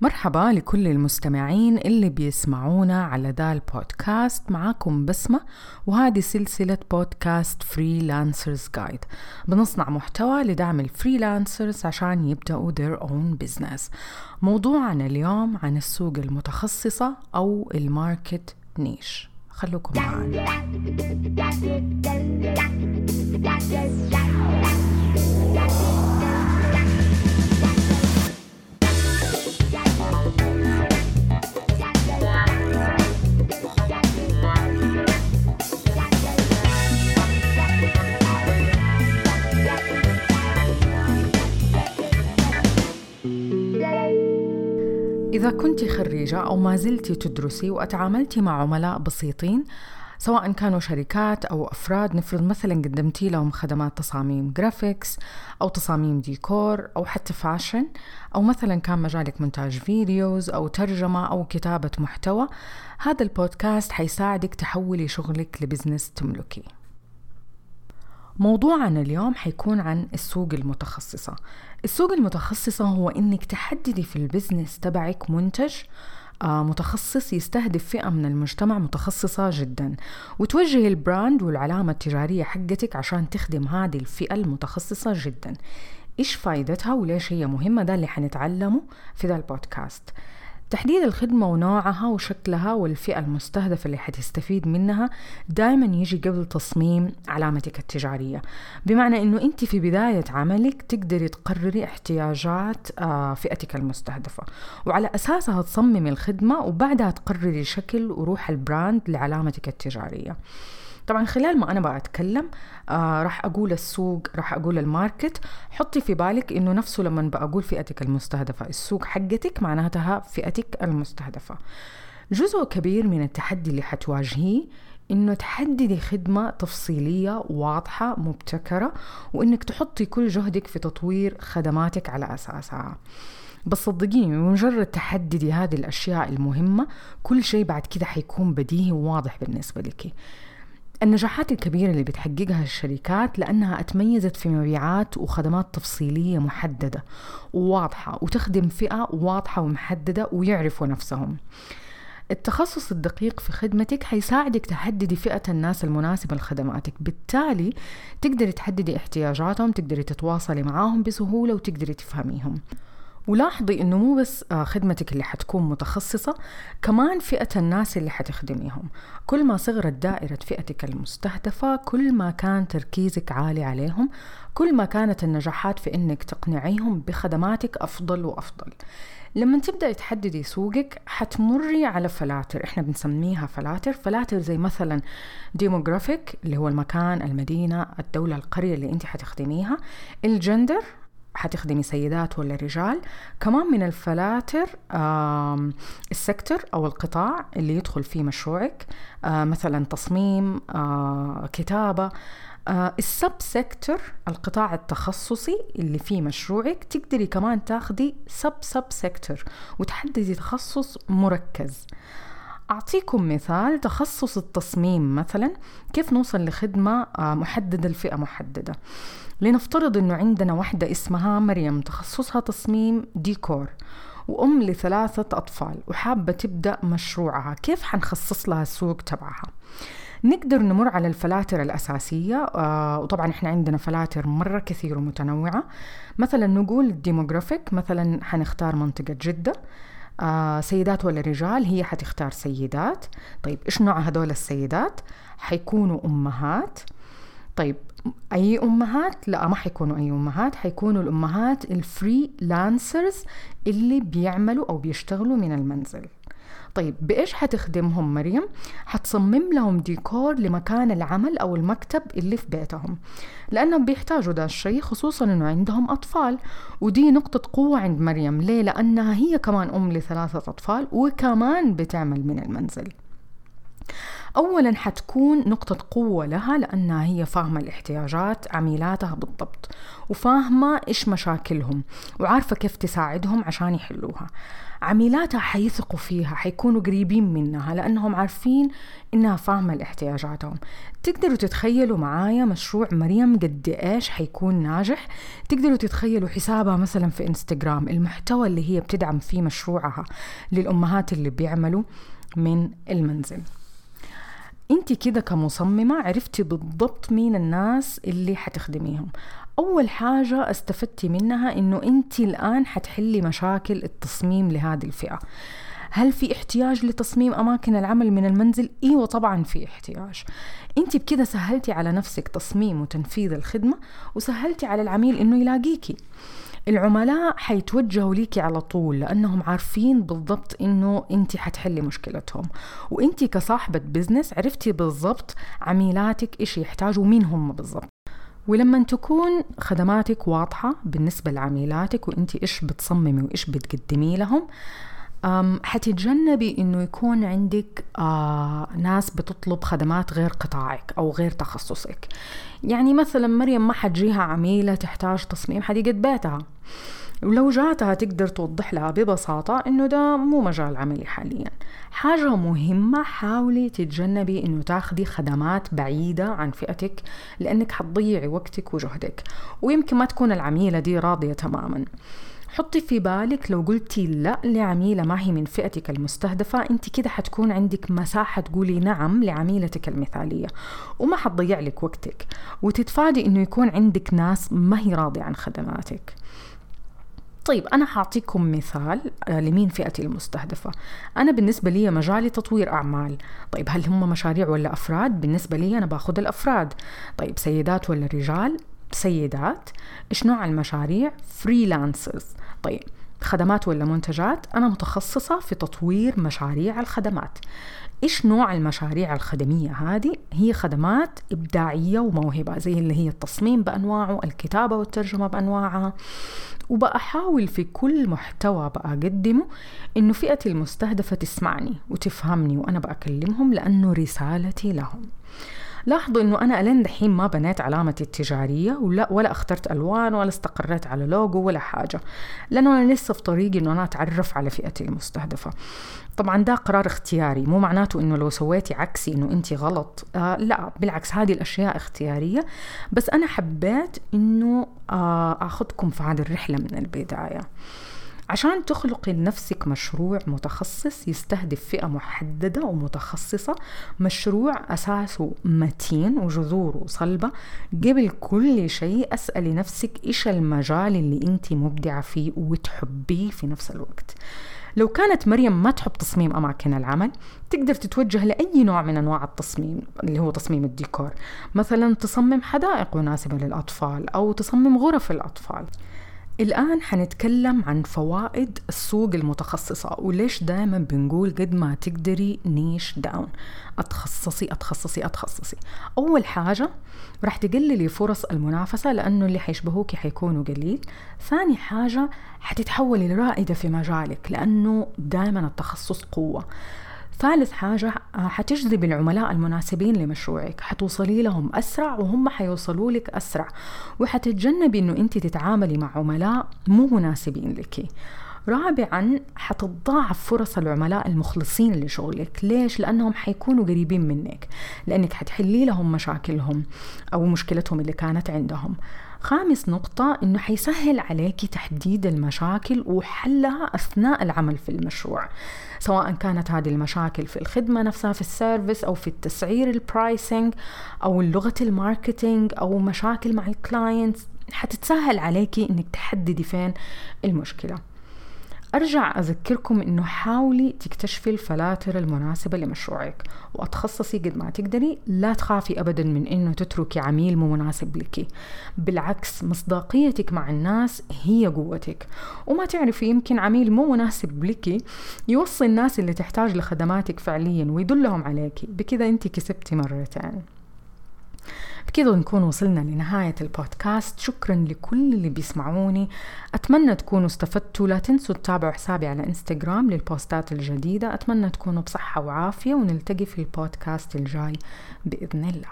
مرحبا لكل المستمعين اللي بيسمعونا على the بودكاست معاكم بسمة وهذه سلسلة بودكاست Freelancers Guide بنصنع محتوى لدعم ال freelancers عشان يبدأوا their own business. موضوعنا اليوم عن السوق المتخصصة أو ال market niche. خلوكم معنا إذا كنت خريجة أو ما زلت تدرسي وأتعاملتي مع عملاء بسيطين سواء كانوا شركات أو أفراد نفرض مثلا قدمتي لهم خدمات تصاميم graphics أو تصاميم ديكور أو حتى fashion أو مثلا كان مجالك مونتاج videos أو ترجمة أو كتابة محتوى هذا البودكاست حيساعدك تحولي شغلك ل business تملكي. موضوعنا اليوم حيكون عن السوق المتخصصة. السوق المتخصصة هو إنك تحددي في ال business تبعك منتج آه، متخصص يستهدف فئة من المجتمع متخصصة جدا وتوجهي ال brand والعلامة التجارية حقتك عشان تخدم هذه الفئة المتخصصة جدا. إيش فايدتها وليش هي مهمة؟ ده اللي حنتعلمه في ذا البودكاست. تحديد الخدمة ونوعها وشكلها والفئة المستهدفة اللي حتستفيد منها دائما يجي قبل تصميم علامتك التجارية. بمعنى إنه أنت في بداية عملك تقدري تقرري احتياجات آه، فئتك المستهدفة. وعلى أساسها تصممي الخدمة وبعدها تقرري شكل وروح ال brand لعلامتك التجارية. طبعا خلال ما أنا بقى اتكلم آه راح أقول السوق راح أقول ال market. حطي في بالك إنه نفسه لما بقول فئتك المستهدفة السوق حقتك معناتها فئتك المستهدفة. جزء كبير من التحدي اللي حتواجهيه إنه تحددي خدمة تفصيلية واضحة مبتكرة وإنك تحطي كل جهدك في تطوير خدماتك على أساسها. بس صدقيني بمجرد تحددي هذه الأشياء المهمة كل شيء بعد كده حيكون بديهي وواضح بالنسبة لك. النجاحات الكبيرة اللي بتحققها الشركات لأنها أتميزت في مبيعات وخدمات تفصيلية محددة وواضحة وتخدم فئة واضحة ومحددة ويعرفوا نفسهم. التخصص الدقيق في خدمتك حيساعدك تحددي فئة الناس المناسبة لخدماتك. بالتالي تقدري تحددي احتياجاتهم تقدري تتواصلي معاهم بسهولة وتقدري تفهميهم. ولاحظي إنه مو بس آه، خدمتك اللي حتكون متخصصة كمان فئة الناس اللي حتخدميهم. كل ما صغرت دائرة فئتك المستهدفة كل ما كان تركيزك عالي عليهم كل ما كانت النجاحات في إنك تقنعيهم بخدماتك أفضل وأفضل. لما تبدأي تحددي سوقك حتمري على فلاتر. إحنا بنسميها فلاتر. فلاتر زي مثلا demographic اللي هو المكان المدينة الدولة القرية اللي أنت حتخدميها الجندر حتخدمي سيدات ولا رجال. كمان من الفلاتر ال sector أو القطاع اللي يدخل فيه مشروعك. مثلا تصميم كتابة. ال sub sector القطاع التخصصي اللي فيه مشروعك تقدري كمان تاخدي sub sub sector وتحددي تخصص مركز. أعطيكم مثال تخصص التصميم مثلا كيف نوصل لخدمة محددة لفئة محددة. لنفترض أنه عندنا واحدة اسمها مريم تخصصها تصميم ديكور وأم لثلاثة أطفال وحابة تبدأ مشروعها. كيف حنخصص لها السوق تبعها؟ نقدر نمر على الفلاتر الأساسية آه وطبعا إحنا عندنا فلاتر مرة كثير ومتنوعة. مثلا نقول ال demographic مثلا حنختار منطقة جدة. آه سيدات ولا رجال هي حتختار سيدات. طيب إيش نوع هدول السيدات؟ حيكونوا أمهات. طيب أي أمهات؟ لا ما حيكونوا أي أمهات حيكونوا الأمهات ال freelancers اللي بيعملوا أو بيشتغلوا من المنزل. طيب بإيش حتخدمهم مريم؟ حتصمم لهم ديكور لمكان العمل أو المكتب اللي في بيتهم لأنهم بيحتاجوا ده الشيء خصوصا أنه عندهم أطفال ودي نقطة قوة عند مريم ليه؟ لأنها هي كمان أم لثلاثة أطفال وكمان بتعمل من المنزل أولا حتكون نقطة قوة لها لأنها هي فاهمة الاحتياجات عميلاتها بالضبط وفاهمة إيش مشاكلهم وعارفة كيف تساعدهم عشان يحلوها عميلاتها حيثقوا فيها حيكونوا قريبين منها لأنهم عارفين إنها فاهمة لاحتياجاتهم. تقدروا تتخيلوا معايا مشروع مريم قد إيش حيكون ناجح؟ تقدروا تتخيلوا حسابها مثلا في إنستغرام المحتوى اللي هي بتدعم فيه مشروعها للأمهات اللي بيعملوا من المنزل. انت كده كمصممة عرفتي بالضبط مين الناس اللي حتخدميهم. أول حاجة استفدتي منها إنه أنت الآن حتحلي مشاكل التصميم لهذه الفئة. هل في احتياج لتصميم أماكن العمل من المنزل؟ إيوة طبعا في احتياج. أنت بكده سهلتي على نفسك تصميم وتنفيذ الخدمة وسهلتي على العميل إنه يلاقيكي. العملاء حيتوجهوا ليكي على طول لأنهم عارفين بالضبط إنه أنت حتحلي مشكلتهم. وأنت كصاحبة بزنس عرفتي بالضبط عميلاتك إيش يحتاجوا ومين هم بالضبط. ولما تكون خدماتك واضحة بالنسبة لعميلاتك وانت إيش بتصممي وإيش بتقدمي لهم حتتجنبي إنه يكون عندك آه ناس بتطلب خدمات غير قطاعك أو غير تخصصك. يعني مثلا مريم ما حتجيها عميلة تحتاج تصميم حديقة بيتها ولو جاتها تقدر توضح لها ببساطة إنه ده مو مجال عملي حاليا. حاجة مهمة حاولي تتجنبي إنه تاخدي خدمات بعيدة عن فئتك لأنك حتضيعي وقتك وجهدك ويمكن ما تكون العميلة دي راضية تماما. حطي في بالك لو قلتي لا لعميلة ما هي من فئتك المستهدفة أنت كده حتكون عندك مساحة تقولي نعم لعميلتك المثالية وما حتضيع لك وقتك. وتتفادي إنه يكون عندك ناس ما هي راضية عن خدماتك. طيب أنا حاعطيكم مثال آه، لمين فئتي المستهدفة. أنا بالنسبة لي مجالي تطوير أعمال. طيب هل هم مشاريع ولا أفراد؟ بالنسبة لي أنا باخذ الأفراد. طيب سيدات ولا رجال؟ سيدات. إيش نوع المشاريع؟ فريلانسرز طيب خدمات ولا منتجات؟ أنا متخصصة في تطوير مشاريع الخدمات. إيش نوع المشاريع الخدمية هذه؟ هي خدمات إبداعية وموهبة زي اللي هي التصميم بأنواعه الكتابة والترجمة بأنواعها وبأحاول في كل محتوى بقدمه إنه فئتي المستهدفة تسمعني وتفهمني وأنا بأكلمهم لأنه رسالتي لهم لاحظوا إنه أنا إلين دحين ما بنيت علامتي التجارية ولا ولا اخترت ألوان ولا استقريت على لوجو ولا حاجة. لأنه أنا لسه في طريقي إنه أنا أتعرف على فئتي المستهدفة. طبعا ده قرار اختياري مو معناته إنه لو سويتي عكسي إنه انت غلط. آه لا بالعكس هذه الأشياء اختيارية. بس أنا حبيت إنه آه آخذكم في هذه الرحلة من البداية. عشان تخلقي لنفسك مشروع متخصص يستهدف فئة محددة ومتخصصة. مشروع أساسه متين وجذوره صلبة قبل كل شيء أسألي نفسك إيش المجال اللي أنت مبدعة فيه وتحبيه في نفس الوقت. لو كانت مريم ما تحب تصميم أماكن العمل تقدر تتوجه لأي نوع من أنواع التصميم اللي هو تصميم الديكور. مثلا تصمم حدائق مناسبة للأطفال أو تصمم غرف الأطفال. الآن حنتكلم عن فوائد السوق المتخصصة وليش دائما بنقول قد ما تقدري niche down أتخصصي أتخصصي أتخصصي. أول حاجة راح تقللي فرص المنافسة لأنه اللي حيشبهوكي حيكونوا قليل. ثاني حاجة حتتحولي لرائدة في مجالك لأنه دائما التخصص قوة. ثالث حاجة آه، حتجذبي العملاء المناسبين لمشروعك حتوصلي لهم أسرع وهم حيوصلوا لك أسرع وحتتجنبي أنه أنت تتعاملي مع عملاء مو مناسبين لك. رابعا حتتضاعف فرص العملاء المخلصين لشغلك. ليش؟ لأنهم حيكونوا قريبين منك لأنك حتحلي لهم مشاكلهم أو مشكلتهم اللي كانت عندهم. خامس نقطة إنه حيسهل عليك تحديد المشاكل وحلها أثناء العمل في المشروع سواء كانت هذه المشاكل في الخدمة نفسها في ال service أو في التسعير ال pricing أو لغة ال marketing أو مشاكل مع ال clients حتتسهل عليكي إنك تحددي فين المشكلة. أرجع أذكركم إنه حاولي تكتشفي الفلاتر المناسبة لمشروعك وأتخصصي قد ما تقدري لا تخافي أبدا من إنه تتركي عميل مو مناسب لك بالعكس مصداقيتك مع الناس هي قوتك. وما تعرفي يمكن عميل مو مناسب لك يوصي الناس اللي تحتاج لخدماتك فعليا ويدلهم عليك بكذا أنت كسبتي مرتين. بكده نكون وصلنا لنهاية البودكاست. شكرا لكل اللي بيسمعوني. أتمنى تكونوا استفدتوا. لا تنسوا تتابعوا حسابي على إنستغرام للبوستات الجديدة. أتمنى تكونوا بصحة وعافية ونلتقي في البودكاست الجاي بإذن الله.